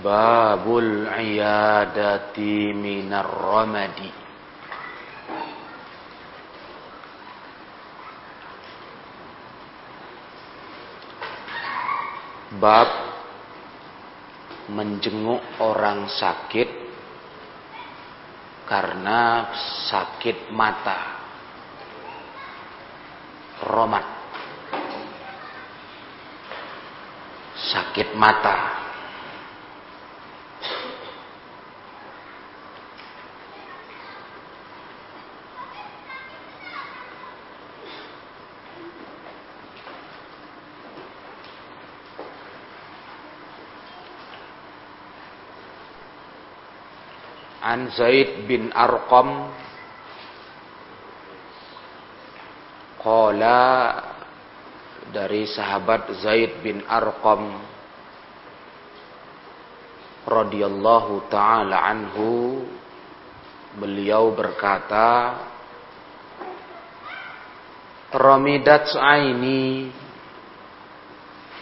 Babul iyadati minar ramadi Bab menjenguk orang sakit karena sakit mata. Romat. Sakit mata. An Zaid bin Arqam Qala dari sahabat Zaid bin Arqam radhiyallahu taala anhu beliau berkata Ramidat aini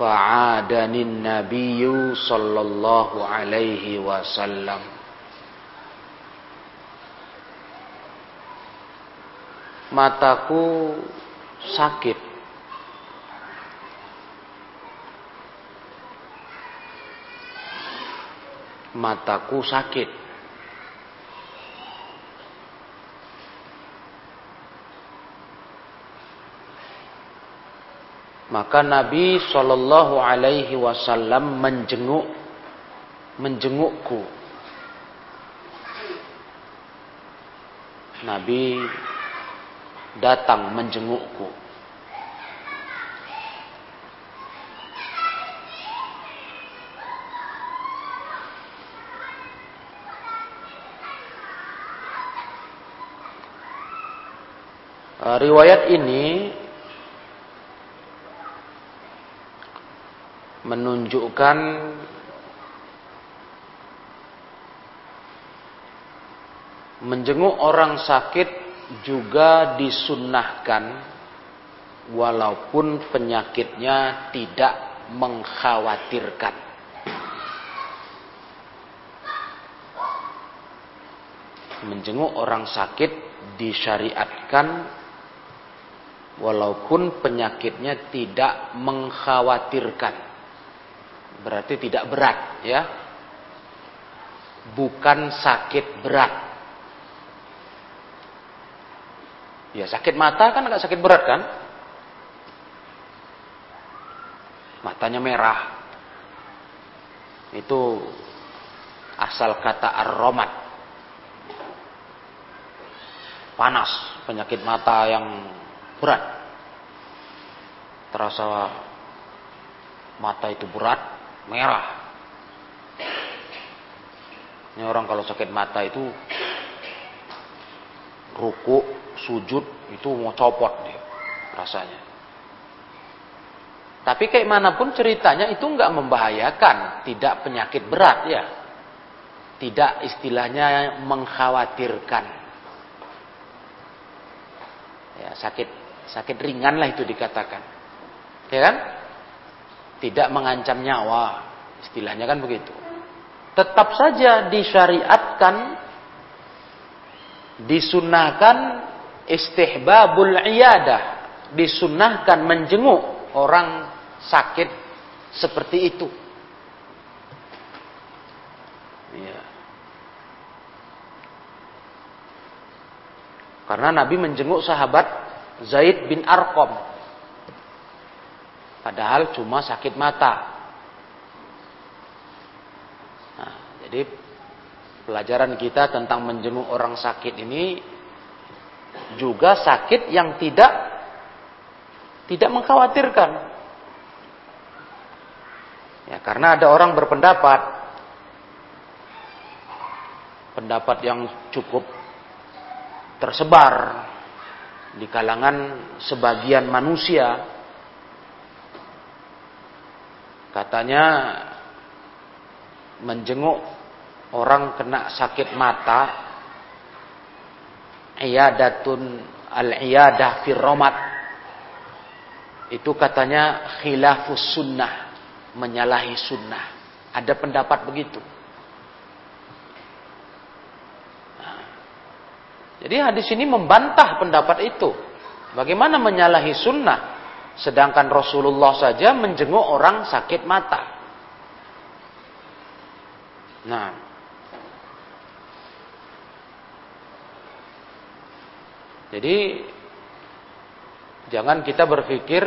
fa'adanin nabiyyu sallallahu alaihi wasallam mataku sakit. Mataku sakit. Maka Nabi Shallallahu Alaihi Wasallam menjenguk menjengukku. Nabi datang menjengukku. Eh, riwayat ini menunjukkan menjenguk orang sakit juga disunnahkan walaupun penyakitnya tidak mengkhawatirkan. Menjenguk orang sakit disyariatkan walaupun penyakitnya tidak mengkhawatirkan. Berarti tidak berat ya. Bukan sakit berat Ya sakit mata kan agak sakit berat kan? Matanya merah. Itu asal kata ar-romat. Panas, penyakit mata yang berat. Terasa mata itu berat, merah. Ini orang kalau sakit mata itu ruku sujud itu mau copot dia rasanya. Tapi kayak mana pun ceritanya itu nggak membahayakan, tidak penyakit berat ya. Tidak istilahnya mengkhawatirkan. Ya, sakit sakit ringan lah itu dikatakan. Ya kan? Tidak mengancam nyawa, istilahnya kan begitu. Tetap saja disyariatkan disunahkan istihbabul iyadah disunahkan menjenguk orang sakit seperti itu. Ya. Karena Nabi menjenguk sahabat Zaid bin Arqam. Padahal cuma sakit mata. Nah, jadi pelajaran kita tentang menjenguk orang sakit ini juga sakit yang tidak tidak mengkhawatirkan. Ya, karena ada orang berpendapat pendapat yang cukup tersebar di kalangan sebagian manusia katanya menjenguk orang kena sakit mata iyadatun al-iyadah fir romat itu katanya khilafus sunnah menyalahi sunnah Ada pendapat begitu. Jadi hadis ini membantah pendapat itu. Bagaimana menyalahi sunnah? Sedangkan Rasulullah saja menjenguk orang sakit mata. Nah, jadi jangan kita berpikir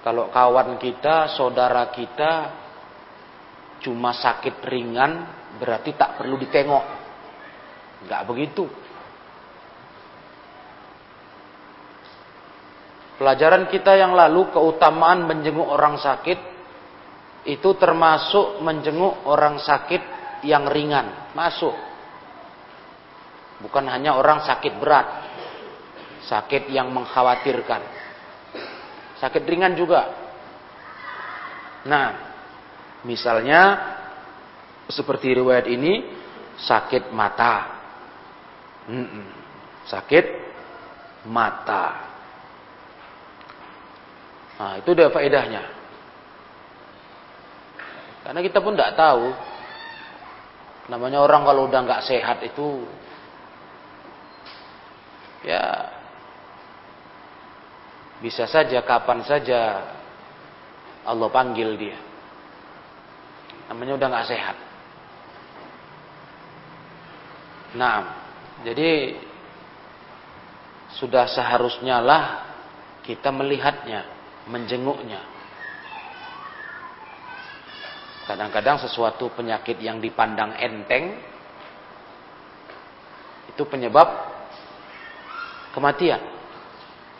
kalau kawan kita, saudara kita cuma sakit ringan berarti tak perlu ditengok. Enggak begitu. Pelajaran kita yang lalu keutamaan menjenguk orang sakit itu termasuk menjenguk orang sakit yang ringan, masuk. Bukan hanya orang sakit berat, sakit yang mengkhawatirkan. Sakit ringan juga. Nah, misalnya seperti riwayat ini sakit mata. Sakit mata. Nah, itu dia faedahnya. Karena kita pun tidak tahu. Namanya orang kalau udah nggak sehat itu ya bisa saja kapan saja Allah panggil dia. Namanya udah nggak sehat. Nah, jadi sudah seharusnya lah kita melihatnya menjenguknya. Kadang-kadang sesuatu penyakit yang dipandang enteng itu penyebab kematian.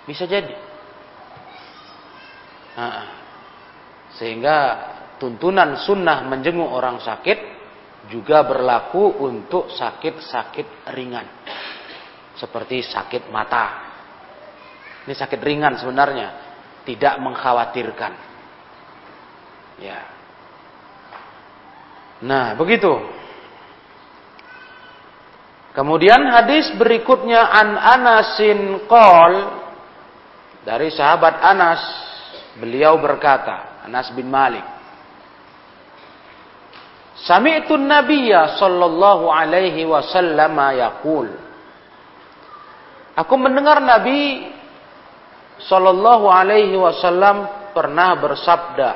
Bisa jadi. Nah, sehingga tuntunan sunnah menjenguk orang sakit juga berlaku untuk sakit-sakit ringan. Seperti sakit mata. Ini sakit ringan sebenarnya tidak mengkhawatirkan. Ya. Nah, begitu. Kemudian hadis berikutnya an Anasin qol dari sahabat Anas beliau berkata Anas bin Malik Sami'tu Nabiyya sallallahu alaihi wasallam yaqul. Aku mendengar Nabi Sallallahu Alaihi Wasallam pernah bersabda,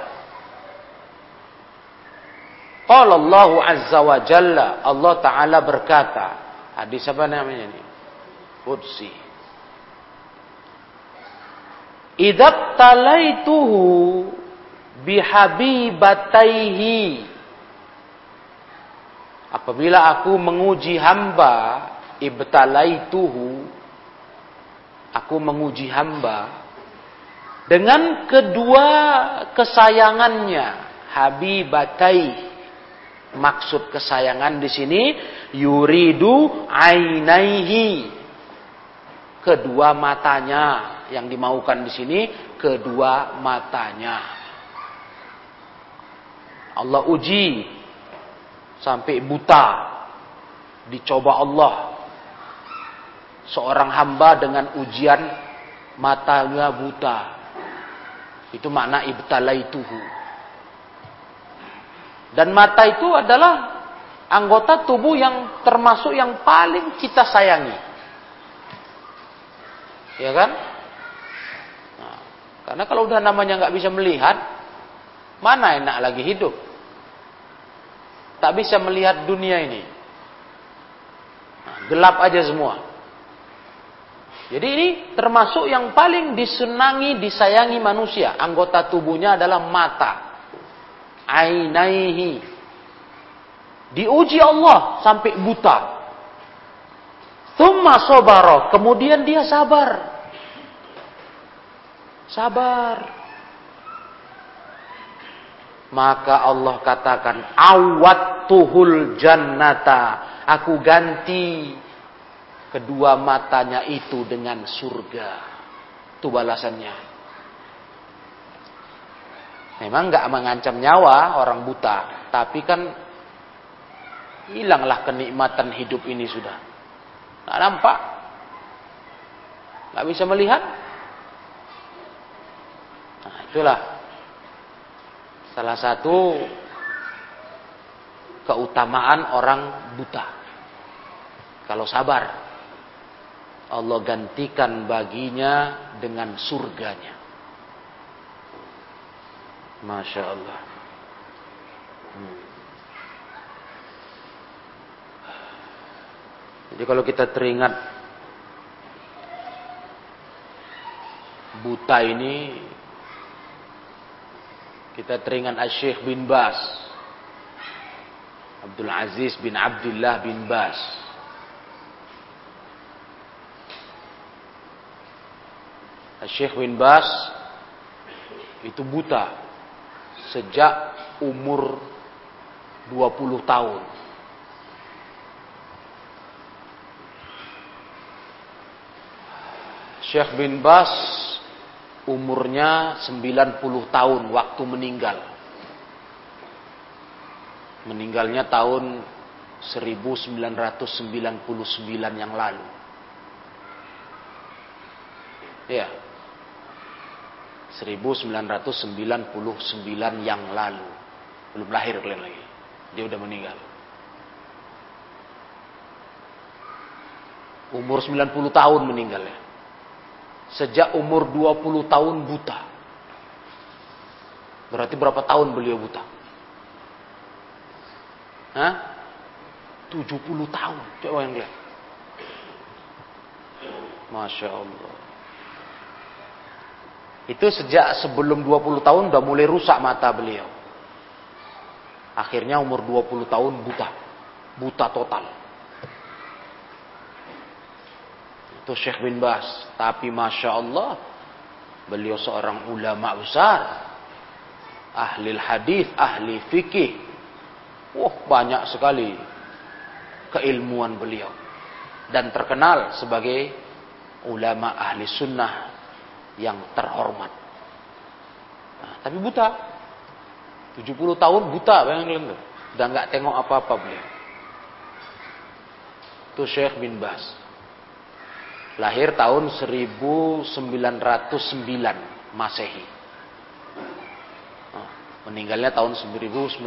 Qala Allah Azza wa Jalla, Allah Ta'ala berkata, hadis apa namanya ini? Qudsi. Idak talaituhu bihabibataihi. Apabila aku menguji hamba, ibtalaituhu Aku menguji hamba dengan kedua kesayangannya, habibatai. Maksud kesayangan di sini yuridu ainaihi. Kedua matanya yang dimaukan di sini kedua matanya. Allah uji sampai buta dicoba Allah seorang hamba dengan ujian matanya buta. Itu makna ibtalaituhu. Dan mata itu adalah anggota tubuh yang termasuk yang paling kita sayangi. Ya kan? Nah, karena kalau udah namanya nggak bisa melihat, mana enak lagi hidup? Tak bisa melihat dunia ini. Nah, gelap aja semua. Jadi ini termasuk yang paling disenangi, disayangi manusia. Anggota tubuhnya adalah mata. Ainaihi. Diuji Allah sampai buta. Thumma sobaro. Kemudian dia sabar. Sabar. Maka Allah katakan, awat tuhul jannata. Aku ganti kedua matanya itu dengan surga. Itu balasannya. Memang nggak mengancam nyawa orang buta, tapi kan hilanglah kenikmatan hidup ini sudah. Nggak nampak, nggak bisa melihat. Nah itulah salah satu keutamaan orang buta. Kalau sabar, Allah gantikan baginya dengan surganya. Masya Allah. Hmm. Jadi kalau kita teringat buta ini, kita teringat Syekh bin Bas, Abdul Aziz bin Abdullah bin Bas. Syekh bin Bas itu buta sejak umur 20 tahun. Syekh bin Bas umurnya 90 tahun waktu meninggal. Meninggalnya tahun 1999 yang lalu. Ya. 1999 yang lalu. Belum lahir kalian lagi. Dia udah meninggal. Umur 90 tahun meninggalnya. Sejak umur 20 tahun buta. Berarti berapa tahun beliau buta? Hah? 70 tahun. Coba yang lihat. Masya Allah. Itu sejak sebelum 20 tahun udah mulai rusak mata beliau. Akhirnya umur 20 tahun buta. Buta total. Itu Syekh bin Bas. Tapi Masya Allah. Beliau seorang ulama besar. Ahli hadis, ahli fikih. Wah banyak sekali keilmuan beliau. Dan terkenal sebagai ulama ahli sunnah yang terhormat. Nah, tapi buta. 70 tahun buta bayangin Udah nggak tengok apa-apa beliau. Itu Syekh bin Bas. Lahir tahun 1909 Masehi. Nah, meninggalnya tahun 1999.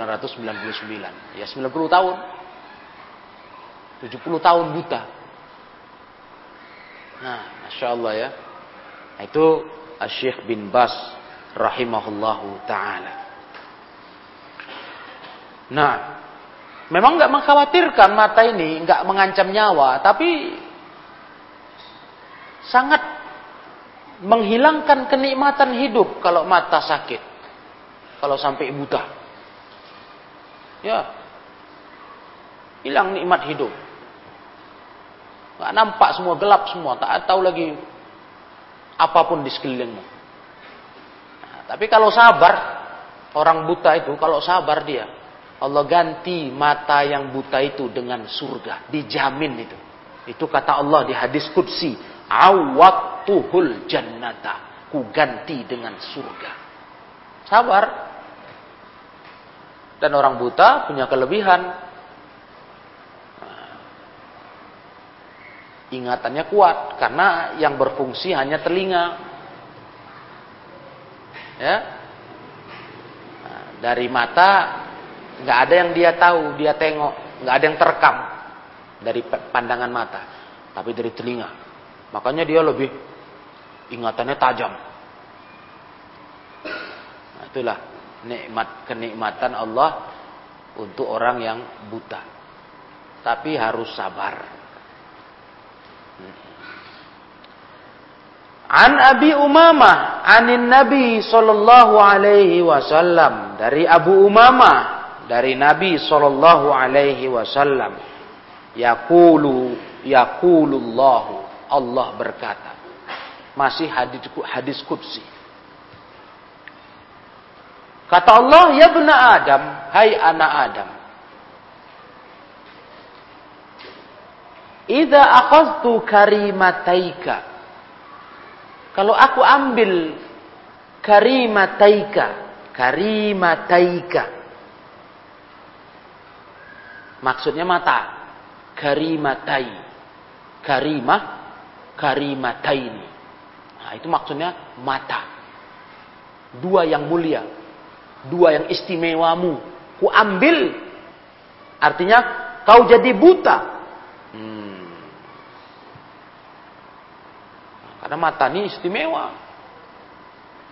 Ya 90 tahun. 70 tahun buta. Nah, Masya Allah ya. Itu Syekh bin Bas rahimahullahu taala. Nah, memang nggak mengkhawatirkan mata ini, nggak mengancam nyawa, tapi sangat menghilangkan kenikmatan hidup kalau mata sakit. Kalau sampai buta. Ya. Hilang nikmat hidup. Nggak nampak semua gelap semua, tak tahu lagi apa pun di sekelilingmu. Nah, tapi kalau sabar, orang buta itu kalau sabar dia, Allah ganti mata yang buta itu dengan surga, dijamin itu. Itu kata Allah di hadis qudsi, awaktuhul jannata, ku ganti dengan surga. Sabar. Dan orang buta punya kelebihan, ingatannya kuat karena yang berfungsi hanya telinga. Ya. Nah, dari mata nggak ada yang dia tahu, dia tengok, nggak ada yang terekam dari pandangan mata, tapi dari telinga. Makanya dia lebih ingatannya tajam. Nah, itulah nikmat kenikmatan Allah untuk orang yang buta. Tapi harus sabar. An Abi Umamah anin Nabi sallallahu alaihi wasallam. Dari Abu Umamah dari Nabi sallallahu alaihi wasallam. Yaqulu yaqulullahu Allah berkata masih hadis hadis qudsi. Kata Allah ya bena Adam hai anak Adam Idza akhadtu karimataika kalau aku ambil karimataika, karimataika. Maksudnya mata. Karimatai. Karimah, karimataini. Nah, itu maksudnya mata. Dua yang mulia. Dua yang istimewamu. Ku ambil Artinya kau jadi buta. Hmm. Karena mata ini istimewa.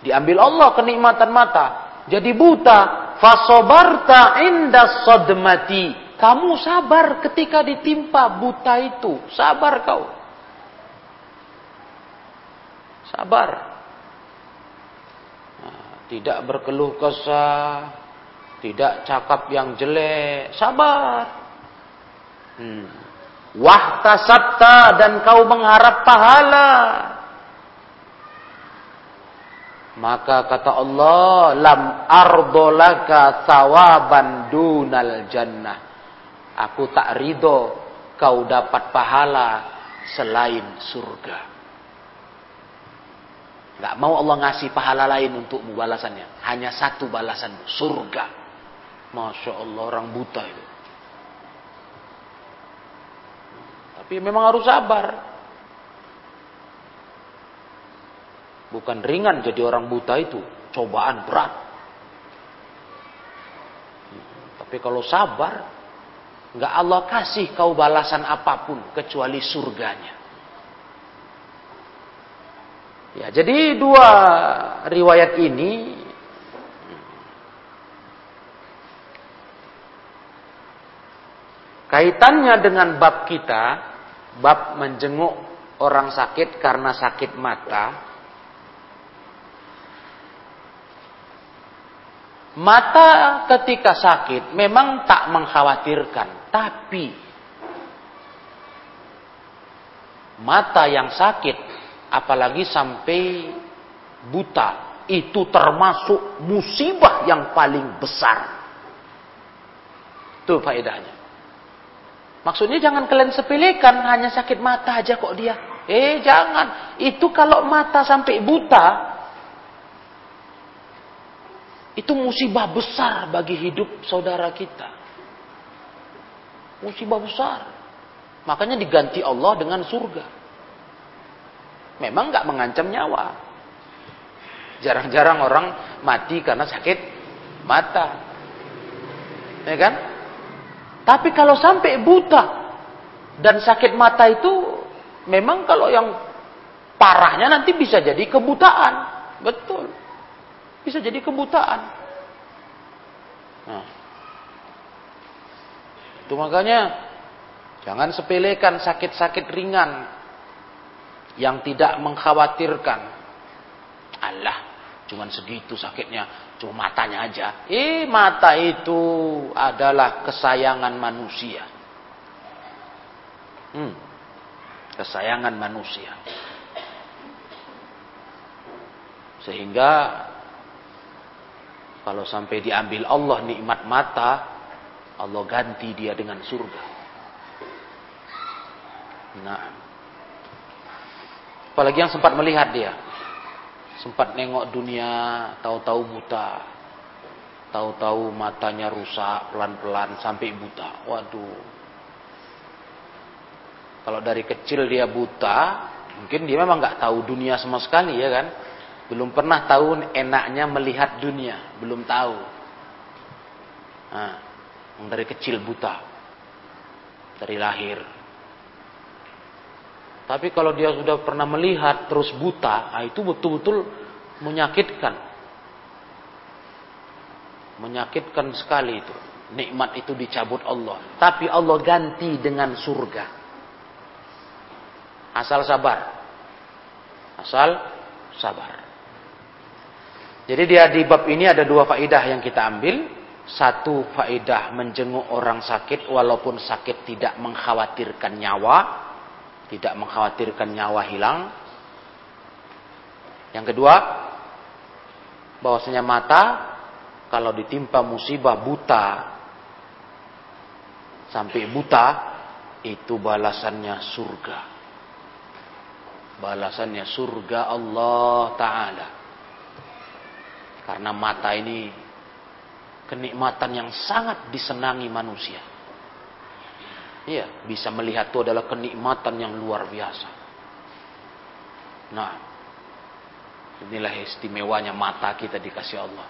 Diambil Allah kenikmatan mata. Jadi buta. Fasobarta inda sodmati. Kamu sabar ketika ditimpa buta itu. Sabar kau. Sabar. Nah, tidak berkeluh kesah tidak cakap yang jelek, sabar. Hmm. Wahtasabta dan kau mengharap pahala. Maka kata Allah, lam ardolaka sawaban dunal jannah. Aku tak ridho kau dapat pahala selain surga. Gak mau Allah ngasih pahala lain untukmu balasannya. Hanya satu balasanmu, surga. Masya Allah orang buta itu. Tapi memang harus sabar. Bukan ringan jadi orang buta itu. Cobaan berat. Tapi kalau sabar, nggak Allah kasih kau balasan apa pun kecuali surganya. Ya, jadi dua riwayat ini Kaitannya dengan bab kita, bab menjenguk orang sakit karena sakit mata. Mata ketika sakit memang tak mengkhawatirkan, tapi mata yang sakit apalagi sampai buta itu termasuk musibah yang paling besar. Itu faedahnya. Maksudnya jangan kalian sepelekan, hanya sakit mata aja kok dia. Eh jangan, itu kalau mata sampai buta, itu musibah besar bagi hidup saudara kita. Musibah besar. Makanya diganti Allah dengan surga. Memang nggak mengancam nyawa. Jarang-jarang orang mati karena sakit mata. Ya kan? Tapi kalau sampai buta dan sakit mata itu memang kalau yang parahnya nanti bisa jadi kebutaan. Betul. Bisa jadi kebutaan. Nah. Itu makanya jangan sepelekan sakit-sakit ringan yang tidak mengkhawatirkan. Allah, cuman segitu sakitnya Cuma matanya aja. Eh, mata itu adalah kesayangan manusia. Hmm. Kesayangan manusia. Sehingga kalau sampai diambil Allah nikmat mata, Allah ganti dia dengan surga. Nah, apalagi yang sempat melihat dia sempat nengok dunia, tahu-tahu buta. Tahu-tahu matanya rusak pelan-pelan sampai buta. Waduh. Kalau dari kecil dia buta, mungkin dia memang nggak tahu dunia sama sekali ya kan. Belum pernah tahu enaknya melihat dunia, belum tahu. Nah, dari kecil buta. Dari lahir. Tapi kalau dia sudah pernah melihat terus buta, nah itu betul-betul menyakitkan. Menyakitkan sekali itu. Nikmat itu dicabut Allah. Tapi Allah ganti dengan surga. Asal sabar. Asal sabar. Jadi dia di bab ini ada dua faidah yang kita ambil. Satu faidah menjenguk orang sakit walaupun sakit tidak mengkhawatirkan nyawa tidak mengkhawatirkan nyawa hilang. Yang kedua, bahwasanya mata kalau ditimpa musibah buta sampai buta itu balasannya surga. Balasannya surga Allah taala. Karena mata ini kenikmatan yang sangat disenangi manusia. Iya, bisa melihat itu adalah kenikmatan yang luar biasa. Nah, inilah istimewanya mata kita dikasih Allah.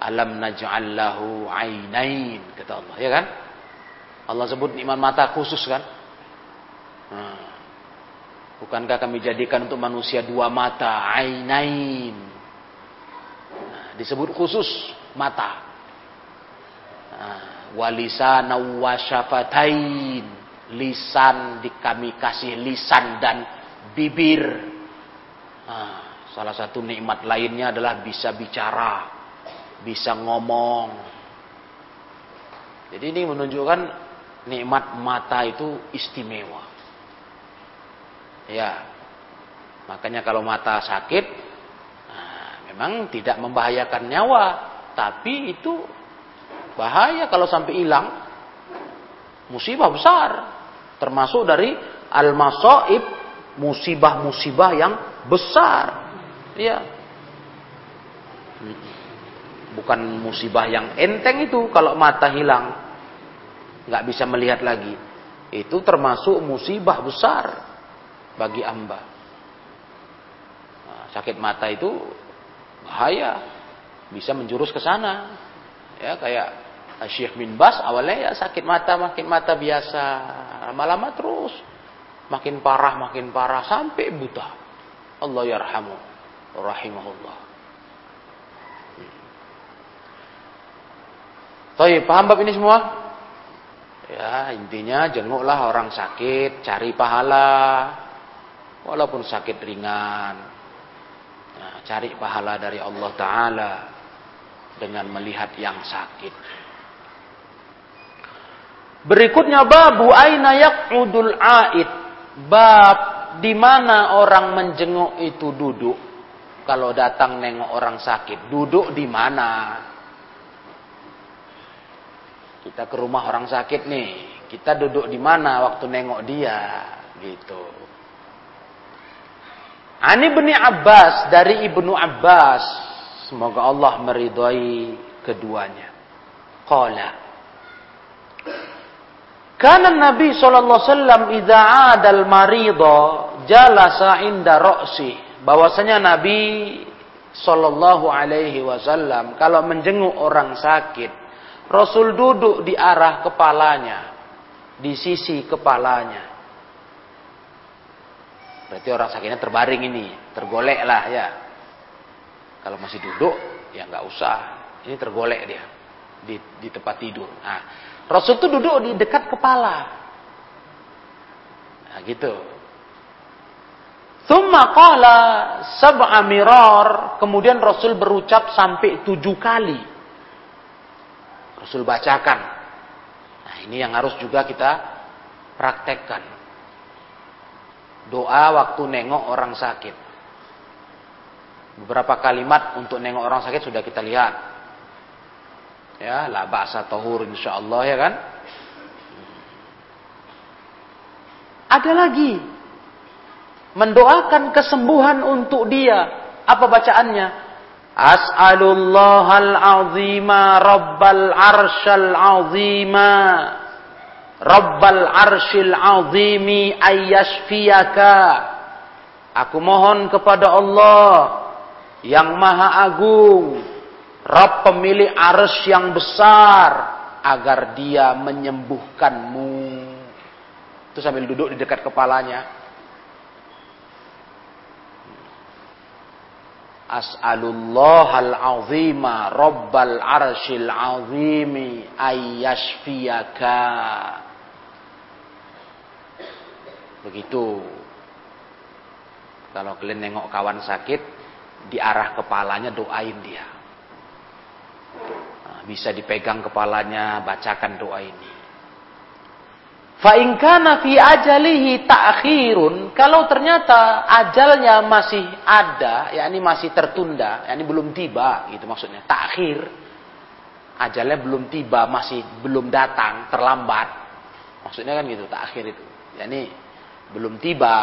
Alam naj'al lahu ainain kata Allah, ya kan? Allah sebut nikmat mata khusus kan? Nah, bukankah kami jadikan untuk manusia dua mata, ainain? Disebut khusus mata. Nah, walisana wasyafatain lisan di kami kasih lisan dan bibir. Nah, salah satu nikmat lainnya adalah bisa bicara bisa ngomong. Jadi ini menunjukkan nikmat mata itu istimewa. Ya, makanya kalau mata sakit, memang tidak membahayakan nyawa, tapi itu bahaya kalau sampai hilang, musibah besar, termasuk dari al-masaib, musibah-musibah yang besar. Ya. Bukan musibah yang enteng itu kalau mata hilang. nggak bisa melihat lagi. Itu termasuk musibah besar bagi amba. Nah, sakit mata itu bahaya. Bisa menjurus ke sana. Ya kayak Syekh bin Bas awalnya ya sakit mata makin mata biasa. Lama-lama terus makin parah makin parah sampai buta. Allah yarhamu rahimahullah. Tapi paham bab ini semua? Ya, intinya jenguklah orang sakit, cari pahala. Walaupun sakit ringan. Cari pahala dari Allah Ta'ala. Dengan melihat yang sakit. Berikutnya babu aina yaq'udul aid. Bab di mana orang menjenguk itu duduk. Kalau datang nengok orang sakit, duduk di mana? Kita ke rumah orang sakit nih, kita duduk di mana waktu nengok dia, gitu. Ani bin Abbas dari Ibnu Abbas, semoga Allah meridhai keduanya. Qala Karena Nabi sallallahu alaihi 'adal marida jalasa inda ra'si. Bahwasanya Nabi sallallahu alaihi wasallam kalau menjenguk orang sakit Rasul duduk di arah kepalanya, di sisi kepalanya. Berarti orang sakitnya terbaring ini, tergolek lah ya. Kalau masih duduk, ya nggak usah. Ini tergolek dia di, di tempat tidur. Nah, Rasul itu duduk di dekat kepala. Nah, gitu. Thumma qala sab'a mirar. Kemudian Rasul berucap sampai tujuh kali. Rasul bacakan. Nah, ini yang harus juga kita praktekkan. Doa waktu nengok orang sakit. Beberapa kalimat untuk nengok orang sakit sudah kita lihat. Ya, la ba'sa tahur insyaallah ya kan? Ada lagi mendoakan kesembuhan untuk dia. Apa bacaannya? As'alullahal azima rabbal arsyal azima Rabbal arsyil azimi ayyashfiyaka. Aku mohon kepada Allah yang maha agung Rabb pemilik arsh yang besar agar dia menyembuhkanmu. Itu sambil duduk di dekat kepalanya. As'alullahal azima rabbal arshil azimi ayyashfiyaka. Begitu. Kalau kalian nengok kawan sakit, di arah kepalanya doain dia. Nah, bisa dipegang kepalanya, bacakan doa ini. Fa'inkana fi ajalihi ta'khirun. Kalau ternyata ajalnya masih ada, yakni masih tertunda, yakni belum tiba, gitu maksudnya. Takhir. Ajalnya belum tiba, masih belum datang, terlambat. Maksudnya kan gitu, takhir itu. Yakni belum tiba,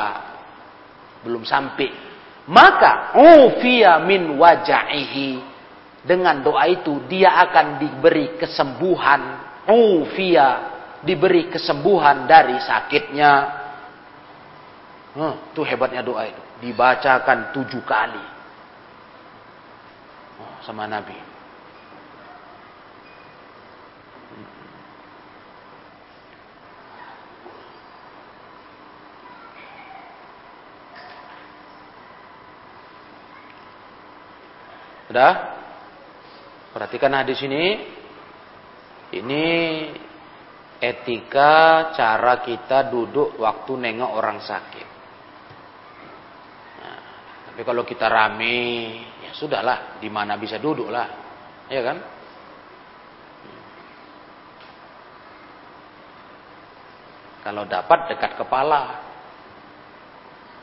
belum sampai. Maka ufiya min wajahihi. Dengan doa itu dia akan diberi kesembuhan. Ufiya diberi kesembuhan dari sakitnya. Hmm, itu hebatnya doa itu. Dibacakan tujuh kali. Oh, sama Nabi. Sudah? Perhatikan hadis ini. Ini etika cara kita duduk waktu nengok orang sakit. Nah, tapi kalau kita rame, ya sudahlah, di mana bisa duduk lah, ya kan? Kalau dapat dekat kepala,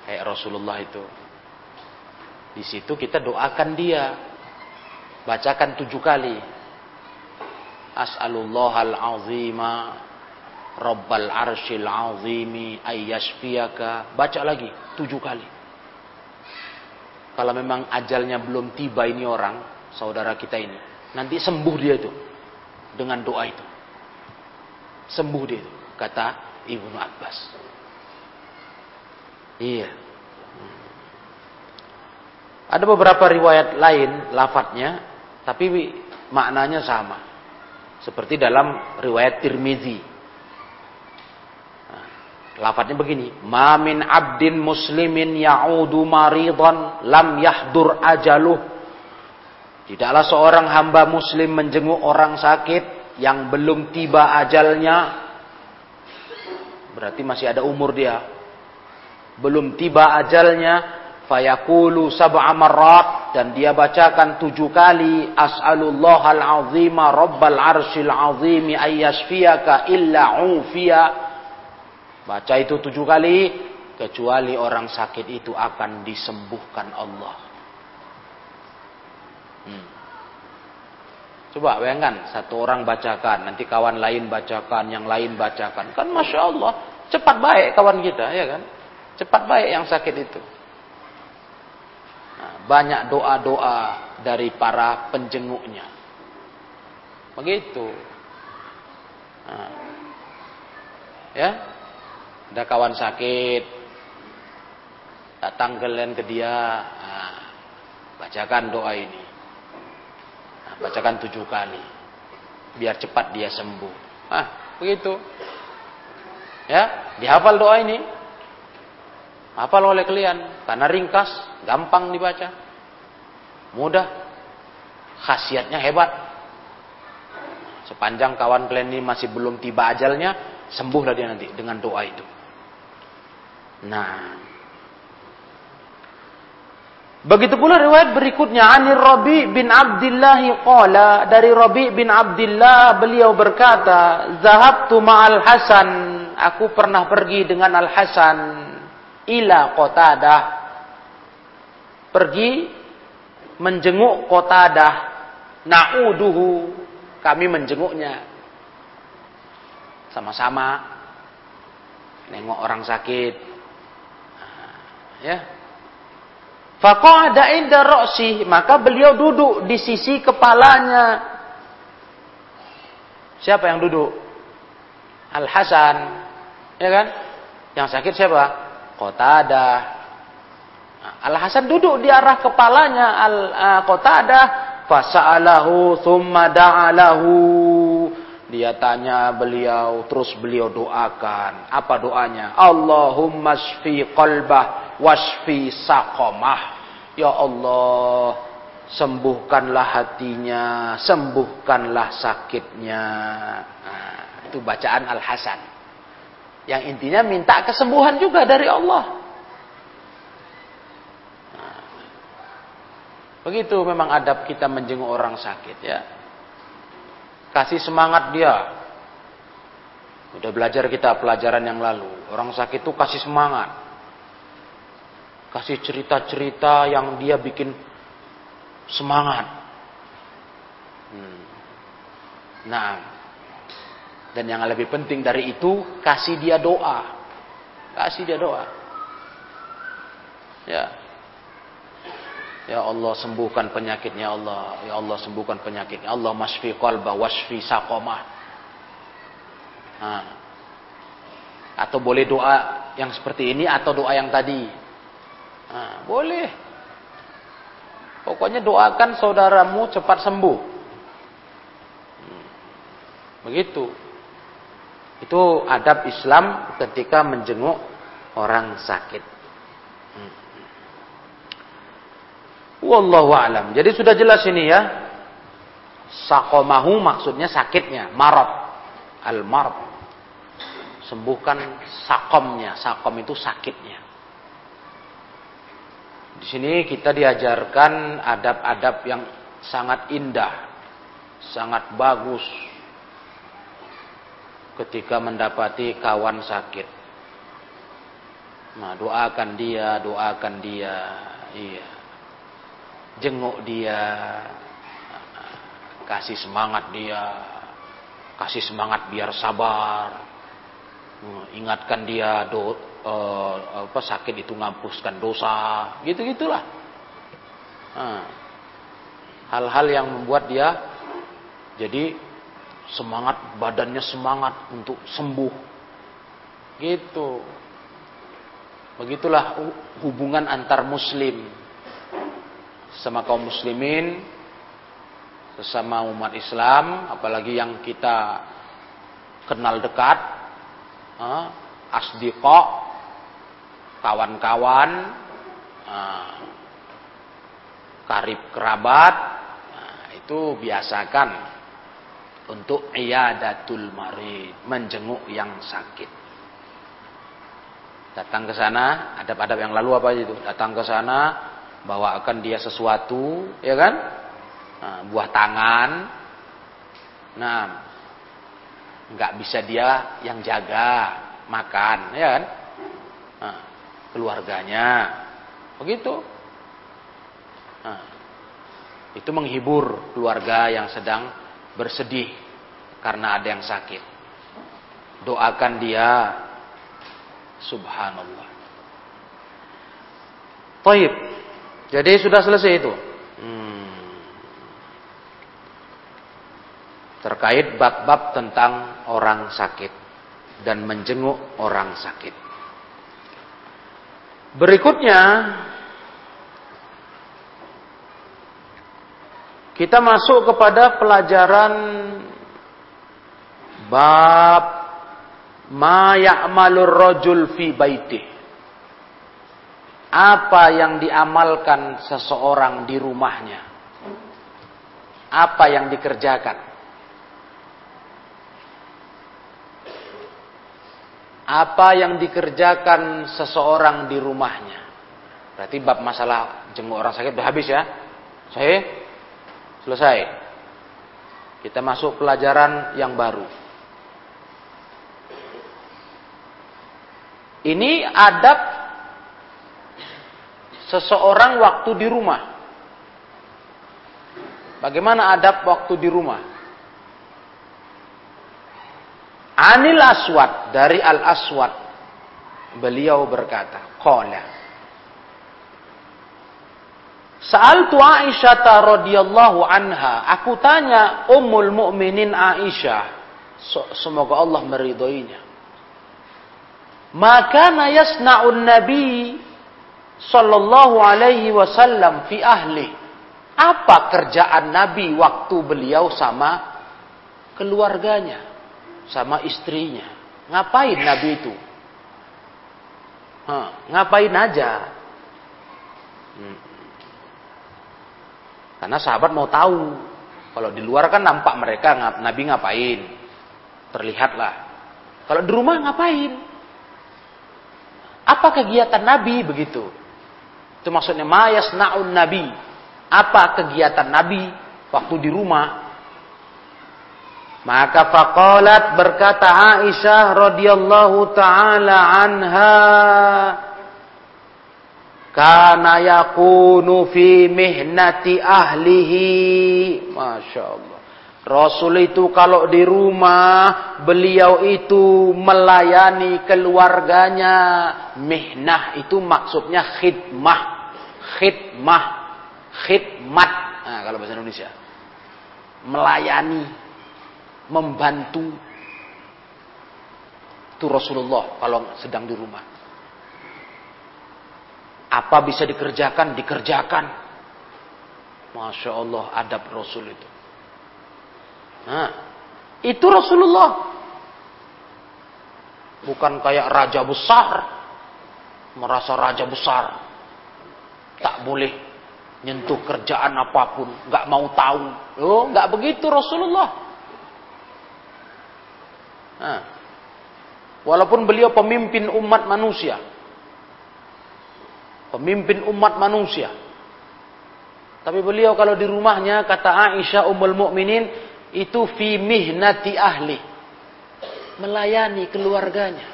kayak Rasulullah itu. Di situ kita doakan dia, bacakan tujuh kali. As'alullah al-azima Rabbal arshil azimi ayyashfiyaka. Baca lagi tujuh kali. Kalau memang ajalnya belum tiba ini orang, saudara kita ini. Nanti sembuh dia itu. Dengan doa itu. Sembuh dia itu. Kata Ibnu Abbas. Iya. Ada beberapa riwayat lain lafadznya, tapi maknanya sama. Seperti dalam riwayat Tirmizi. Nah, lafadznya begini, "Ma min 'abdin muslimin ya'udu maridan lam yahdur ajaluh." Tidaklah seorang hamba muslim menjenguk orang sakit yang belum tiba ajalnya Berarti masih ada umur dia. Belum tiba ajalnya. Fayaqulu sab'a marrat. Dan dia bacakan tujuh kali. As'alullah al-azima rabbal arshil azimi ayyashfiyaka illa ufiya. Baca itu tujuh kali. Kecuali orang sakit itu akan disembuhkan Allah. Hmm. Coba bayangkan, satu orang bacakan, nanti kawan lain bacakan, yang lain bacakan. Kan Masya Allah, cepat baik kawan kita, ya kan? Cepat baik yang sakit itu. Nah, banyak doa-doa dari para penjenguknya. Begitu. Nah, ya, ada kawan sakit, datang kalian ke dia, nah, bacakan doa ini. Bacakan tujuh kali. Biar cepat dia sembuh. Ah, begitu. Ya, dihafal doa ini. Hafal oleh kalian. Karena ringkas, gampang dibaca. Mudah. Khasiatnya hebat. Sepanjang kawan kalian ini masih belum tiba ajalnya, sembuhlah dia nanti dengan doa itu. Nah, Begitu pula riwayat berikutnya Anir Rabi bin Abdullah qala dari Rabi bin Abdullah beliau berkata Zahabtu ma'al Hasan aku pernah pergi dengan Al Hasan ila Qatadah pergi menjenguk Qatadah na'uduhu kami menjenguknya sama-sama nengok orang sakit ya Faqa'ada inda ra'si, maka beliau duduk di sisi kepalanya. Siapa yang duduk? Al Hasan, ya kan? Yang sakit siapa? Qatadah. Al Hasan duduk di arah kepalanya Al Qatadah, fasa'alahu thumma da'alahu. Dia tanya beliau, terus beliau doakan. Apa doanya? Allahumma shfi qalbah wasfi saqamah. Ya Allah, sembuhkanlah hatinya, sembuhkanlah sakitnya. Nah, itu bacaan Al-Hasan. Yang intinya minta kesembuhan juga dari Allah. Begitu memang adab kita menjenguk orang sakit ya. Kasih semangat dia. Udah belajar kita pelajaran yang lalu. Orang sakit itu kasih semangat kasih cerita-cerita yang dia bikin semangat. Hmm. Nah, dan yang lebih penting dari itu, kasih dia doa. Kasih dia doa. Ya. Ya Allah sembuhkan penyakitnya Allah. Ya Allah sembuhkan penyakitnya Allah masfi qalba wasfi saqamah. Nah. Atau boleh doa yang seperti ini atau doa yang tadi. Nah, boleh. Pokoknya doakan saudaramu cepat sembuh. Hmm. Begitu. Itu adab Islam ketika menjenguk orang sakit. Wallahu alam. Jadi sudah jelas ini ya. Sakomahu maksudnya sakitnya, marot. Al-marot. Sembuhkan sakomnya. Sakom itu sakitnya. Di sini kita diajarkan adab-adab yang sangat indah, sangat bagus ketika mendapati kawan sakit. Nah, doakan dia, doakan dia. Iya jenguk dia, kasih semangat dia, kasih semangat biar sabar, ingatkan dia do, uh, apa sakit itu ngampuskan dosa, gitu gitulah. Hal-hal yang membuat dia jadi semangat badannya semangat untuk sembuh, gitu. Begitulah hubungan antar muslim sama kaum muslimin, sesama umat Islam, apalagi yang kita kenal dekat, eh, asdiqo, kawan-kawan, eh, karib kerabat, nah, itu biasakan untuk iyadatul marid, menjenguk yang sakit. Datang ke sana, adab-adab yang lalu apa itu? Datang ke sana, bawakan dia sesuatu, ya kan? Nah, buah tangan. Nah, nggak bisa dia yang jaga makan, ya kan? Nah, keluarganya, begitu. Nah, itu menghibur keluarga yang sedang bersedih karena ada yang sakit. Doakan dia, subhanallah. Taib. Jadi sudah selesai itu. Hmm. Terkait bab-bab tentang orang sakit dan menjenguk orang sakit. Berikutnya kita masuk kepada pelajaran bab ma ya'malur rajul fi baitih apa yang diamalkan seseorang di rumahnya. Apa yang dikerjakan. Apa yang dikerjakan seseorang di rumahnya. Berarti bab masalah jenguk orang sakit sudah habis ya. Saya selesai. Kita masuk pelajaran yang baru. Ini adab seseorang waktu di rumah. Bagaimana adab waktu di rumah? Anil Aswad dari Al Aswad beliau berkata, qala Sa'altu Aisyah radhiyallahu anha, aku tanya Ummul Mukminin Aisyah, semoga Allah meridhoinya. Maka yasna'un Nabi Sallallahu alaihi wasallam fi ahli. Apa kerjaan Nabi waktu beliau sama keluarganya, sama istrinya? Ngapain Nabi itu? Hah, ngapain aja? Hmm. Karena sahabat mau tahu. Kalau di luar kan nampak mereka Nabi ngapain. Terlihatlah. Kalau di rumah ngapain? Apa kegiatan Nabi begitu? Itu maksudnya mayas naun nabi. Apa kegiatan nabi waktu di rumah? Maka faqalat berkata Aisyah radhiyallahu taala anha kana yakunu fi mihnati ahlihi. Masya Allah. Rasul itu kalau di rumah beliau itu melayani keluarganya. Mihnah itu maksudnya khidmah khidmah, khidmat. Nah, kalau bahasa Indonesia. Melayani, membantu. Itu Rasulullah kalau sedang di rumah. Apa bisa dikerjakan? Dikerjakan. Masya Allah adab Rasul itu. Nah, itu Rasulullah. Bukan kayak raja besar. Merasa raja besar tak boleh nyentuh kerjaan apa pun, nggak mau tahu. Oh, nggak begitu Rasulullah. Nah, walaupun beliau pemimpin umat manusia, pemimpin umat manusia, tapi beliau kalau di rumahnya kata Aisyah Ummul Mukminin itu fi mihnati ahli. Melayani keluarganya,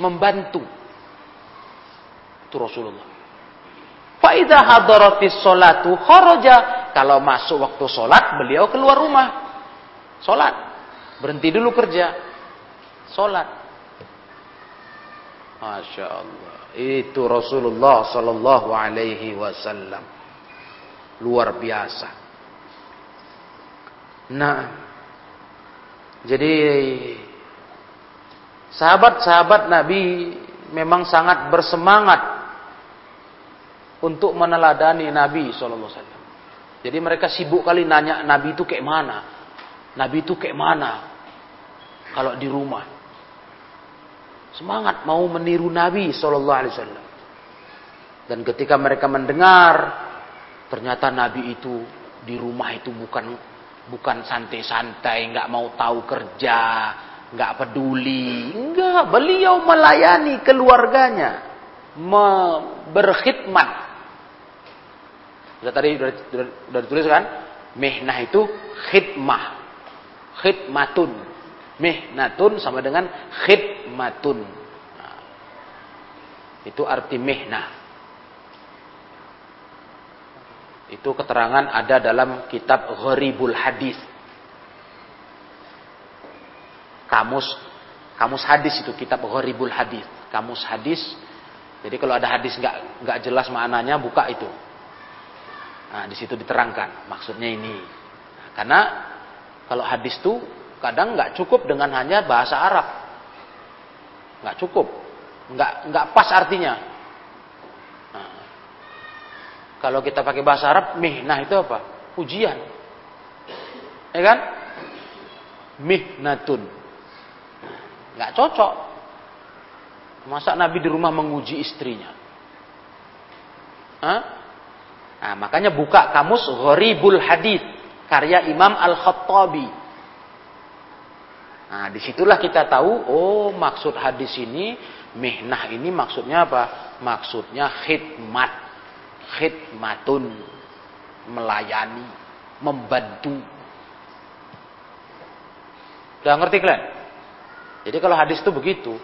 membantu. Itu Rasulullah. Faida hadaratis solatu kharaja. Kalau masuk waktu solat, beliau keluar rumah. Solat. Berhenti dulu kerja. Solat. Masya Allah. Itu Rasulullah Sallallahu Alaihi Wasallam luar biasa. Nah, jadi sahabat-sahabat Nabi memang sangat bersemangat untuk meneladani Nabi Wasallam. Jadi mereka sibuk kali nanya Nabi itu kayak mana, Nabi itu kayak mana kalau di rumah. Semangat mau meniru Nabi Wasallam. Dan ketika mereka mendengar Ternyata Nabi itu di rumah itu bukan bukan santai-santai, nggak mau tahu kerja, nggak peduli. Enggak, beliau melayani keluarganya, berkhidmat. Sudah tadi sudah, ditulis kan? Mihnah itu khidmah. Khidmatun. Mihnatun sama dengan khidmatun. Nah, itu arti mihnah. Itu keterangan ada dalam kitab Gharibul Hadis. Kamus kamus hadis itu kitab Gharibul Hadis. Kamus hadis. Jadi kalau ada hadis nggak nggak jelas maknanya buka itu. Nah, di situ diterangkan maksudnya ini. karena kalau hadis itu kadang nggak cukup dengan hanya bahasa Arab. Nggak cukup. Nggak nggak pas artinya. Kalau kita pakai bahasa Arab, mihnah itu apa? Ujian. Ya kan? Mihnatun. Nggak cocok. Masa Nabi di rumah menguji istrinya? Hah? Nah, makanya buka kamus Gharibul Hadith karya Imam Al-Khattabi. Nah, di situlah kita tahu, oh maksud hadis ini, mihnah ini maksudnya apa? Maksudnya khidmat khidmatun melayani, membantu. Udah ngerti kalian? Jadi kalau hadis itu begitu,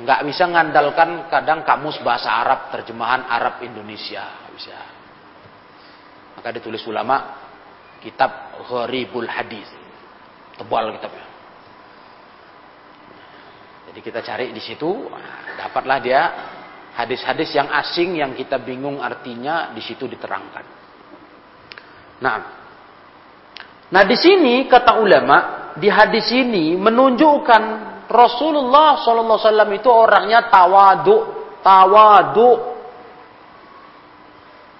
nggak bisa ngandalkan kadang kamus bahasa Arab terjemahan Arab Indonesia bisa. Maka ditulis ulama kitab Gharibul Hadis. Tebal kitabnya. Jadi kita cari di situ, dapatlah dia hadis-hadis yang asing yang kita bingung artinya di situ diterangkan. Nah, nah di sini kata ulama di hadis ini menunjukkan Rasulullah Wasallam itu orangnya tawadu, tawadu,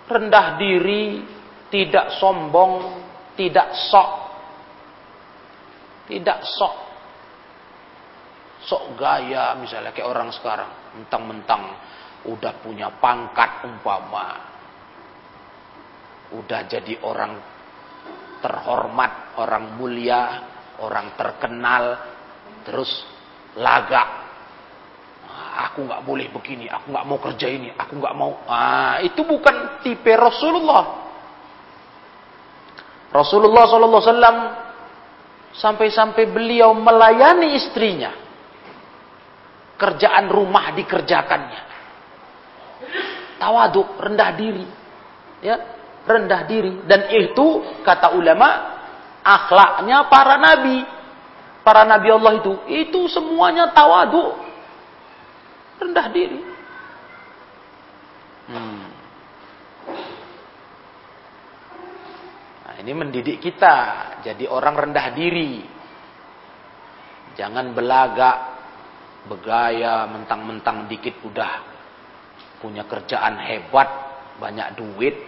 rendah diri, tidak sombong, tidak sok, tidak sok, sok gaya misalnya kayak orang sekarang, mentang-mentang udah punya pangkat umpama, udah jadi orang terhormat, orang mulia, orang terkenal, terus laga. Ah, aku nggak boleh begini, aku nggak mau kerja ini, aku nggak mau. Ah, itu bukan tipe Rasulullah. Rasulullah Wasallam sampai-sampai beliau melayani istrinya. Kerjaan rumah dikerjakannya tawadu, rendah diri. Ya, rendah diri dan itu kata ulama akhlaknya para nabi. Para nabi Allah itu itu semuanya tawadu. Rendah diri. Hmm. Ini mendidik kita jadi orang rendah diri. Jangan belagak, begaya, mentang-mentang dikit udah punya kerjaan hebat, banyak duit,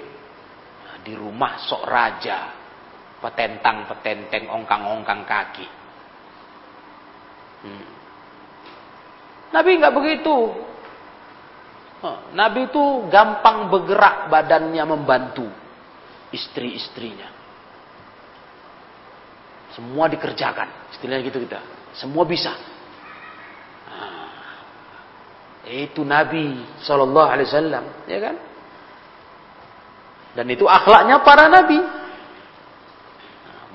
di rumah sok raja, petentang petenteng ongkang-ongkang kaki. Hmm. Nabi nggak begitu. Nabi itu gampang bergerak badannya membantu istri-istrinya. Semua dikerjakan, istilahnya gitu kita. Semua bisa. Nah, itu Nabi Shallallahu Alaihi Wasallam, ya kan? Dan itu akhlaknya para Nabi.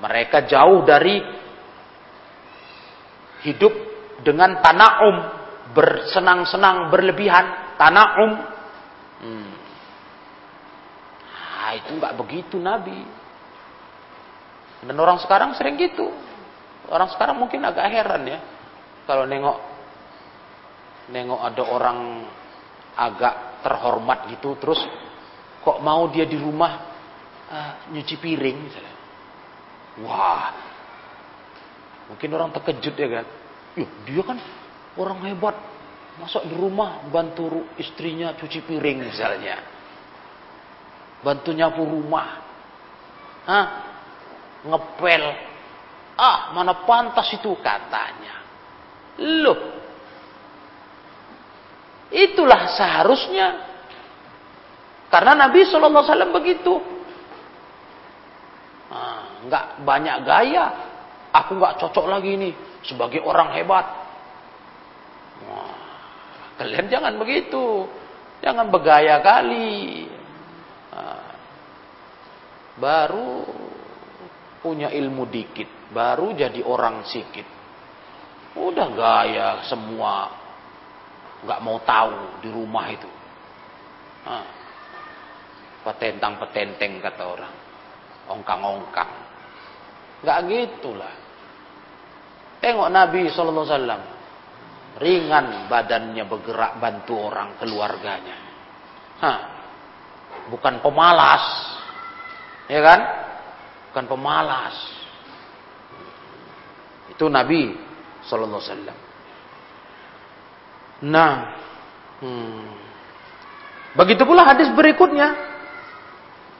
Mereka jauh dari hidup dengan tanaum, bersenang-senang, berlebihan, tanaum. Hmm. Nah, itu nggak begitu Nabi. Dan orang sekarang sering gitu. Orang sekarang mungkin agak heran ya. Kalau nengok nengok ada orang agak terhormat gitu terus kok mau dia di rumah uh, nyuci piring misalnya. Wah. Mungkin orang terkejut ya kan. Yuh, dia kan orang hebat. Masuk di rumah bantu istrinya cuci piring misalnya. Bantu nyapu rumah. Hah? Ngepel. Ah, mana pantas itu katanya. Loh. Itulah seharusnya. Karena Nabi SAW begitu. Nah, banyak gaya. Aku nggak cocok lagi ini sebagai orang hebat. Wah, kalian jangan begitu. Jangan bergaya kali. Nah, baru punya ilmu dikit, baru jadi orang sikit. Udah gaya semua, nggak mau tahu di rumah itu. Nah, petentang petenteng kata orang, ongkang-ongkang. Nggak gitulah. Tengok Nabi Sallallahu Alaihi. Ringan badannya bergerak bantu orang keluarganya. Hah. Bukan pemalas. Ya kan? Bukan pemalas. Itu Nabi Sallallahu Alaihi Wasallam. Nah. Hmm. Begitu pula hadis berikutnya.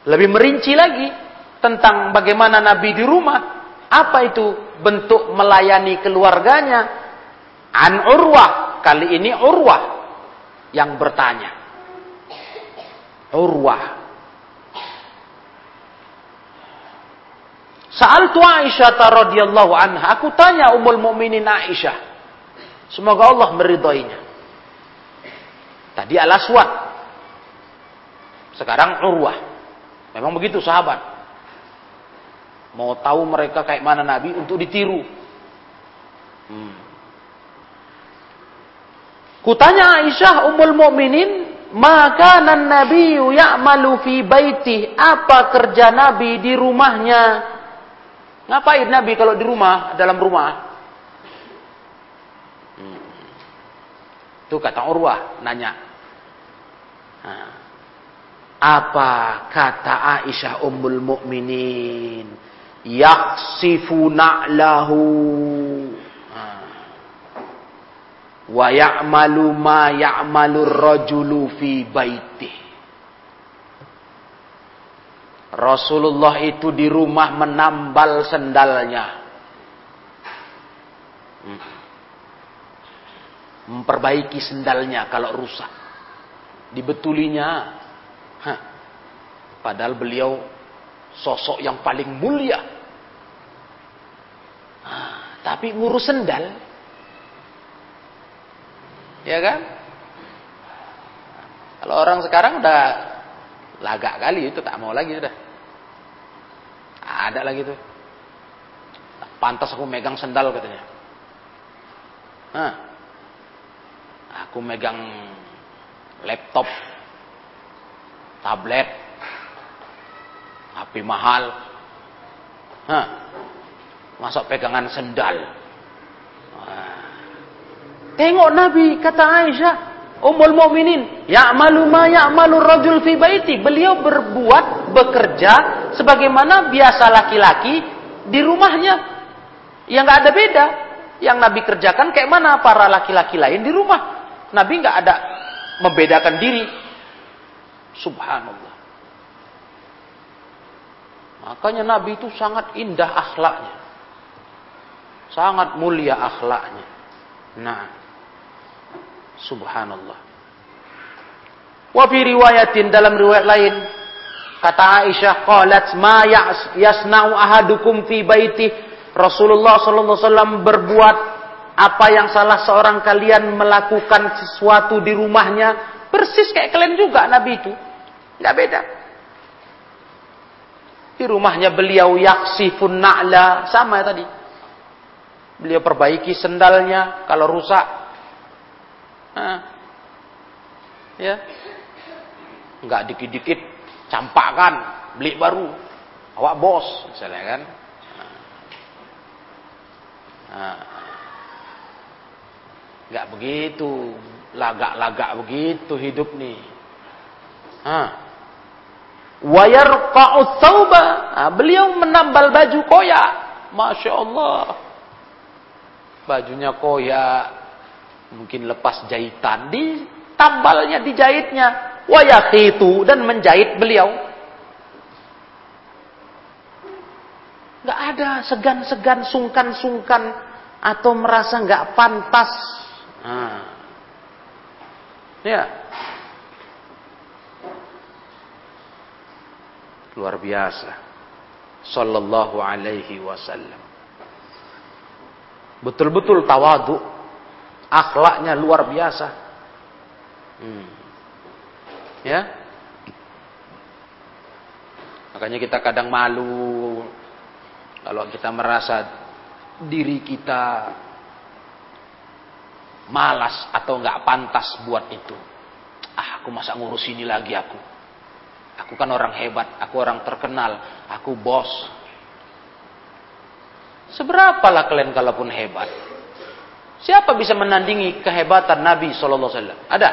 Lebih merinci lagi tentang bagaimana Nabi di rumah. Apa itu bentuk melayani keluarganya? An Urwah. Kali ini Urwah yang bertanya. Urwah. Sa'altu Aisyah radhiyallahu anha. Aku tanya Ummul Mukminin Aisyah. Semoga Allah meridhoinya. Tadi Al-Aswad. Sekarang Urwah. Memang begitu sahabat. Mau tahu mereka kayak mana Nabi untuk ditiru. Hmm. Kutanya Aisyah Ummul Mukminin, maka nan Nabi ya'malu fi baiti. Apa kerja Nabi di rumahnya? Ngapain Nabi kalau di rumah, dalam rumah? Hmm. Kata Urwah nanya. Nah. Apa kata Aisyah Ummul Mukminin? yaksifu na'lahu wa ya'malu ma ya'malu rajulu fi baitih Rasulullah itu di rumah menambal sendalnya. Hmm. Memperbaiki sendalnya kalau rusak. Dibetulinya. Hah. Padahal beliau sosok yang paling mulia. Ah, tapi ngurus sendal. Ya kan? Kalau orang sekarang udah lagak kali itu tak mau lagi sudah. Ada lagi tuh. Pantas aku megang sendal katanya. Hah. Aku megang laptop, tablet, HP mahal. Hah. Masuk pegangan sendal. Tengok Nabi kata Aisyah, Ummul Mukminin, ya'malu ma ya'malu rajul fi baiti. Beliau berbuat, bekerja sebagaimana biasa laki-laki di rumahnya. Yang nggak ada beda. Yang Nabi kerjakan kayak mana para laki-laki lain di rumah. Nabi nggak ada membedakan diri. Subhanallah. Makanya Nabi itu sangat indah akhlaknya. Sangat mulia akhlaknya. Nah, subhanallah. Wa riwayatin dalam riwayat lain kata Aisyah qalat ma yasna'u ahadukum fi baiti Rasulullah sallallahu alaihi wasallam berbuat apa yang salah seorang kalian melakukan sesuatu di rumahnya persis kayak kalian juga Nabi itu. Enggak beda. Di rumahnya beliau yaksifun na'la sama ya tadi. Beliau perbaiki sendalnya kalau rusak. Nah, ya, nggak dikit-dikit campakkan beli baru. Awak bos misalnya kan. Nah, nggak begitu. Lagak-lagak begitu hidup nih. Wayar kau tauba nah, beliau menambal baju koyak. Masya Allah. Bajunya koyak. Mungkin lepas jahitan. Di tambalnya dijahitnya wayakitu dan menjahit beliau. Gak ada segan-segan, sungkan-sungkan atau merasa gak pantas. Nah. Ya. Luar biasa. Sallallahu alaihi wasallam. Betul-betul tawadu. Akhlaknya luar biasa. Hmm. Ya. Makanya kita kadang malu kalau kita merasa diri kita malas atau nggak pantas buat itu. Ah, aku masa ngurus ini lagi aku. Aku kan orang hebat, aku orang terkenal, aku bos. Seberapalah kalian kalaupun hebat? Siapa bisa menandingi kehebatan Nabi Sallallahu Alaihi Wasallam? Ada?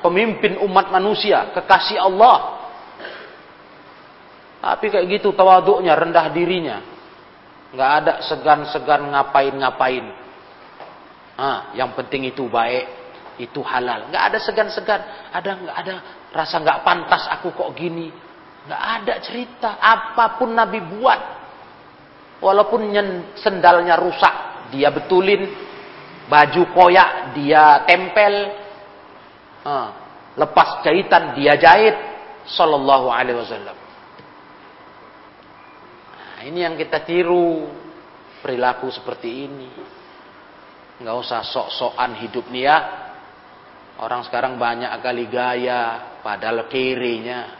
Pemimpin umat manusia, kekasih Allah. Tapi kayak gitu tawaduknya, rendah dirinya. Nggak ada segan-segan ngapain-ngapain. Ah, yang penting itu baik, itu halal. Nggak ada segan-segan. Ada nggak ada rasa nggak pantas aku kok gini. Nggak ada cerita apa pun Nabi buat. Walaupun sendalnya rusak, dia betulin. Baju koyak, dia tempel lepas jahitan dia jahit sallallahu alaihi wasallam. Nah, ini yang kita tiru perilaku seperti ini. Nggak usah sok-sokan hidup nih ya. Orang sekarang banyak kali gaya, padahal kirinya.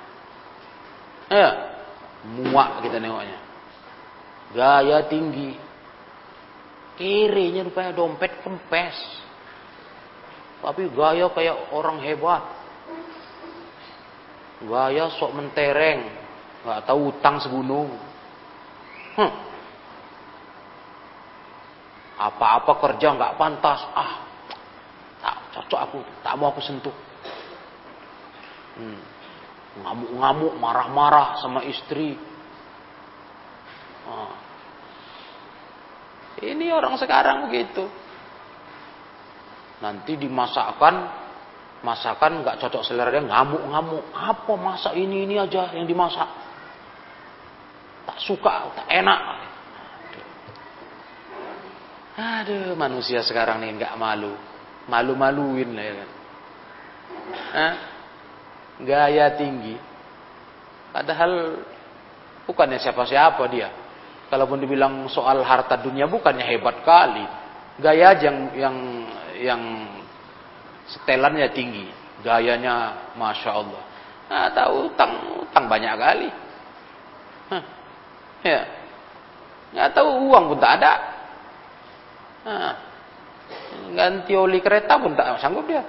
Ya, muak kita nengoknya. Gaya tinggi. Kirinya rupanya dompet kempes. Tapi gaya kayak orang hebat. Gaya sok mentereng. Gak tahu utang segunung. Hmm. Apa-apa kerja nggak pantas. Ah, tak cocok aku. Tak mau aku sentuh. Hmm. Ngamuk-ngamuk, marah-marah sama istri. Ah. Ini orang sekarang begitu. Nanti dimasakkan, masakan nggak cocok selera dia ngamuk-ngamuk. Apa masak ini ini aja yang dimasak? Tak suka, tak enak. Aduh, manusia sekarang nih nggak malu, malu-maluin lah ya kan. Gaya tinggi. Padahal bukannya siapa-siapa dia. Kalaupun dibilang soal harta dunia bukannya hebat kali. Gaya yang yang yang setelannya tinggi, gayanya masya Allah. Nah, tahu utang utang banyak kali. Hah, ya, nggak tahu uang pun tak ada. Nah, ganti oli kereta pun tak sanggup dia.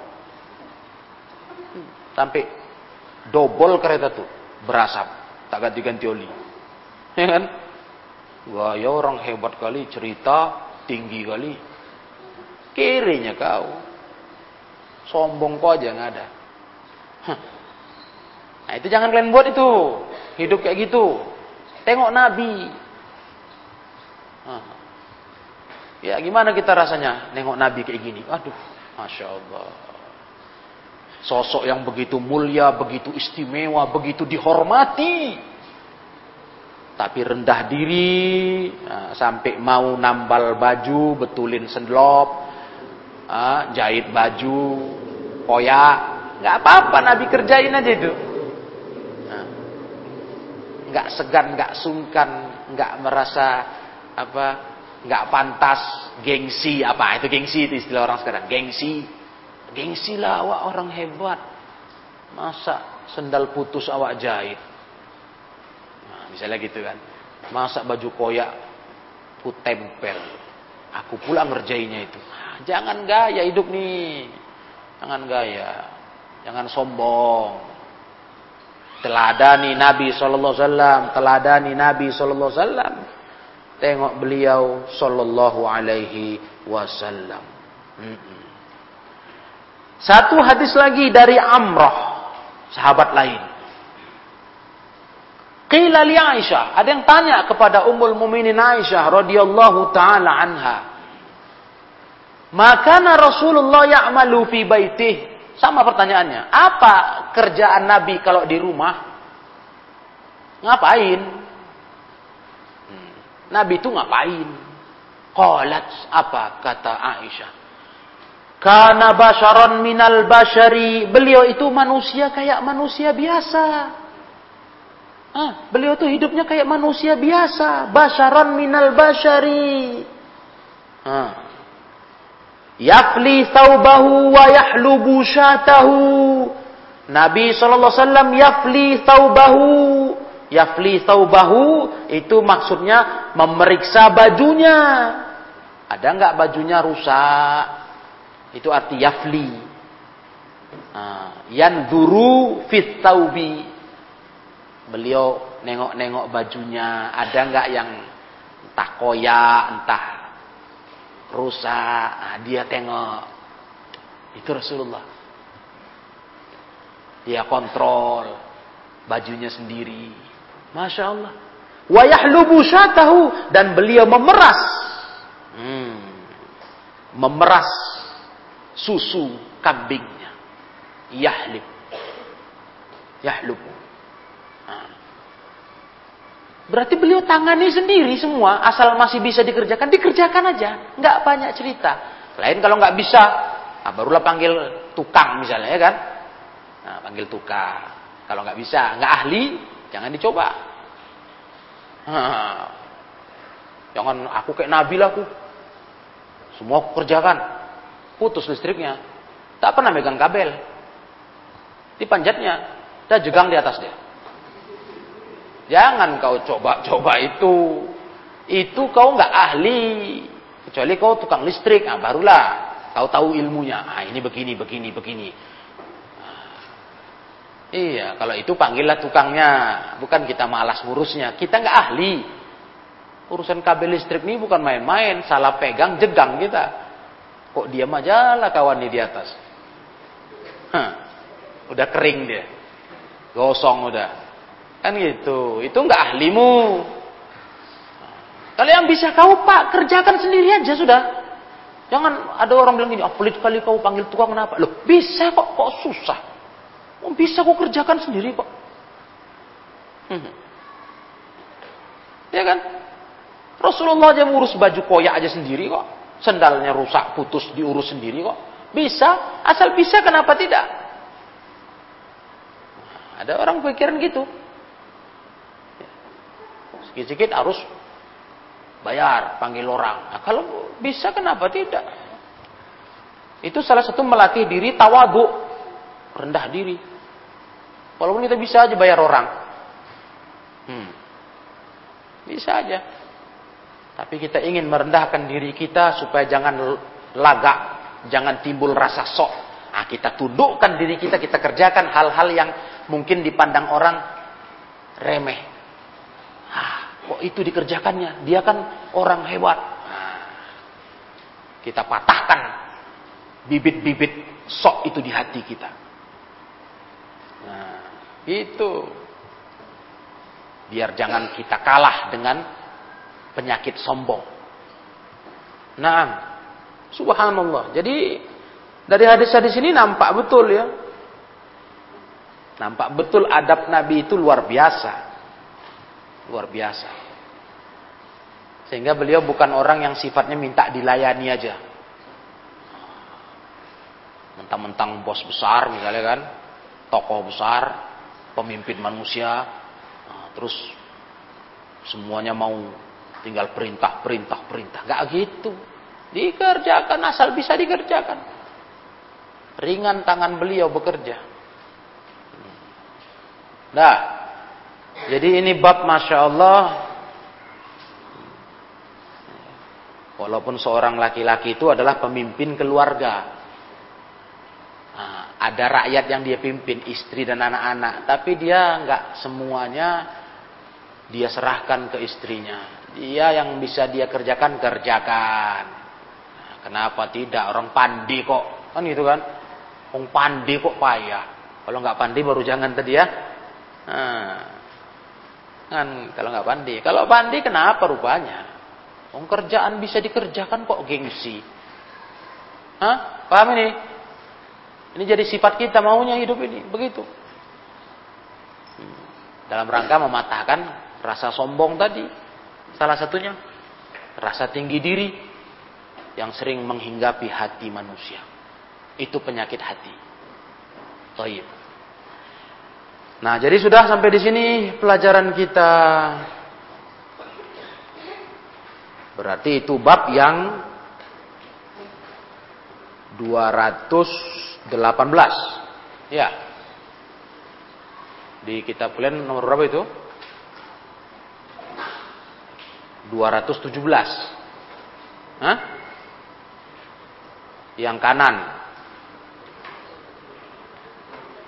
Sampai dobol kereta tuh berasap, tak ganti-ganti oli. Ya kan? Gaya orang hebat kali, cerita tinggi kali. Kirinya kau. Sombong kau aja nggak ada. Nah itu jangan kalian buat itu. Hidup kayak gitu. Tengok Nabi. Ya gimana kita rasanya nengok Nabi kayak gini? Aduh, Masya Allah. Sosok yang begitu mulia, begitu istimewa, begitu dihormati. Tapi rendah diri, nah, sampai mau nambal baju, betulin sendlop, ah, jahit baju, koyak. Nggak apa-apa Nabi kerjain aja itu. Nah, nggak segan, nggak sungkan, nggak merasa apa, nggak pantas, gengsi apa itu gengsi itu istilah orang sekarang, gengsi, gengsi lah awak orang hebat, masa sendal putus awak jahit, nah, misalnya gitu kan, masa baju koyak ku tempel, aku pula ngerjainnya itu, nah, jangan gaya hidup nih, jangan gaya, jangan sombong, teladani Nabi Sallallahu Alaihi Wasallam, teladani Nabi Sallallahu Alaihi Wasallam. Tengok beliau Sallallahu Alaihi Wasallam. Satu hadis lagi dari Amrah, sahabat lain. Qila li Aisyah, ada yang tanya kepada Ummul Mukminin Aisyah radhiyallahu taala anha. Maka Rasulullah ya'malu fi baitih. Sama pertanyaannya, apa kerjaan Nabi kalau di rumah? Ngapain? Hmm. Nabi itu ngapain? Qalat apa kata Aisyah? Karena basharon minal bashari. Beliau itu manusia kayak manusia biasa. Ah, beliau itu hidupnya kayak manusia biasa. Basharon minal bashari. Ah. Yafli thawbahu wa yahlubu syatahu. Nabi SAW yafli thawbahu. Yafli thawbahu itu maksudnya memeriksa bajunya. Ada nggak bajunya rusak? Itu arti yafli. Nah, duru fit thawbi. Beliau nengok-nengok bajunya. Ada nggak yang entah koyak, entah rusak, nah, dia tengok. Itu Rasulullah. Dia kontrol bajunya sendiri. Masya Allah. Wa yahlubu syatahu dan beliau memeras. Hmm, memeras susu kambingnya. Yahlib. Yahlubu. Berarti beliau tangani sendiri semua, asal masih bisa dikerjakan, dikerjakan aja, nggak banyak cerita. Lain kalau nggak bisa, nah barulah panggil tukang misalnya ya kan, nah, panggil tukang. Kalau nggak bisa, nggak ahli, jangan dicoba. Nah, jangan aku kayak Nabi lah aku, semua aku kerjakan, putus listriknya, tak pernah megang kabel, di panjatnya, dah jegang di atas dia. Jangan kau coba-coba itu. Itu kau nggak ahli. Kecuali kau tukang listrik, nah barulah kau tahu ilmunya. Ah ini begini, begini, begini. Nah, iya, kalau itu panggillah tukangnya, bukan kita malas ngurusnya. Kita nggak ahli. Urusan kabel listrik ini bukan main-main, salah pegang jegang kita. Kok diam aja lah kawan di atas. Hah, udah kering dia. Gosong udah. Kan gitu. Itu enggak ahlimu. Kalau yang bisa kau pak, kerjakan sendiri aja sudah. Jangan ada orang bilang gini, oh, pelit kali kau panggil tukang kenapa? Loh, bisa kok, kok susah. Oh, bisa kok kerjakan sendiri kok. Hmm. Ya kan? Rasulullah aja ngurus baju koyak aja sendiri kok. Sendalnya rusak, putus, diurus sendiri kok. Bisa, asal bisa kenapa tidak? Ada orang pikiran gitu. Sikit-sikit harus bayar, panggil orang. Nah, kalau bisa kenapa tidak? Itu salah satu melatih diri tawadu, rendah diri. Walaupun kita bisa aja bayar orang. Hmm. Bisa aja. Tapi kita ingin merendahkan diri kita supaya jangan lagak, jangan timbul rasa sok. Nah, kita tundukkan diri kita, kita kerjakan hal-hal yang mungkin dipandang orang remeh. Kok itu dikerjakannya? Dia kan orang hebat. Nah, kita patahkan bibit-bibit sok itu di hati kita. Nah, itu. Biar jangan kita kalah dengan penyakit sombong. Nah, subhanallah. Jadi dari hadis-hadis ini nampak betul ya. Nampak betul adab Nabi itu luar biasa. Luar biasa. Sehingga beliau bukan orang yang sifatnya minta dilayani aja. Mentang-mentang bos besar misalnya kan, tokoh besar, pemimpin manusia, nah, terus semuanya mau tinggal perintah, perintah, perintah. Gak gitu. Dikerjakan asal bisa dikerjakan. Ringan tangan beliau bekerja. Nah, jadi ini bab Masya Allah. Walaupun seorang laki-laki itu adalah pemimpin keluarga. Nah, ada rakyat yang dia pimpin, istri dan anak-anak. Tapi dia nggak semuanya dia serahkan ke istrinya. Dia yang bisa dia kerjakan, kerjakan. Nah, kenapa tidak? Orang pandi kok. Kan gitu kan. Orang pandi kok payah. Kalau nggak pandi baru jangan tadi ya. Nah, kan kalau nggak pandi. Kalau pandi kenapa rupanya? Oh, kerjaan bisa dikerjakan kok gengsi. Hah? Paham ini? Ini jadi sifat kita maunya hidup ini. Begitu. Dalam rangka mematahkan rasa sombong tadi. Salah satunya. Rasa tinggi diri. Yang sering menghinggapi hati manusia. Itu penyakit hati. Taib. Nah, jadi sudah sampai di sini pelajaran kita Berarti itu bab yang 218. Ya. Di kitab kalian nomor berapa itu? 217. Hah? Yang kanan.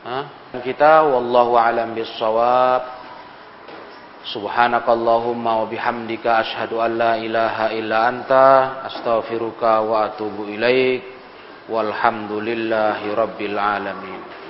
Hah? Kita wallahu alam bisawab. Subhanakallahumma wa bihamdika asyhadu an la ilaha illa anta astaghfiruka wa atubu ilaik. Walhamdulillahi rabbil alamin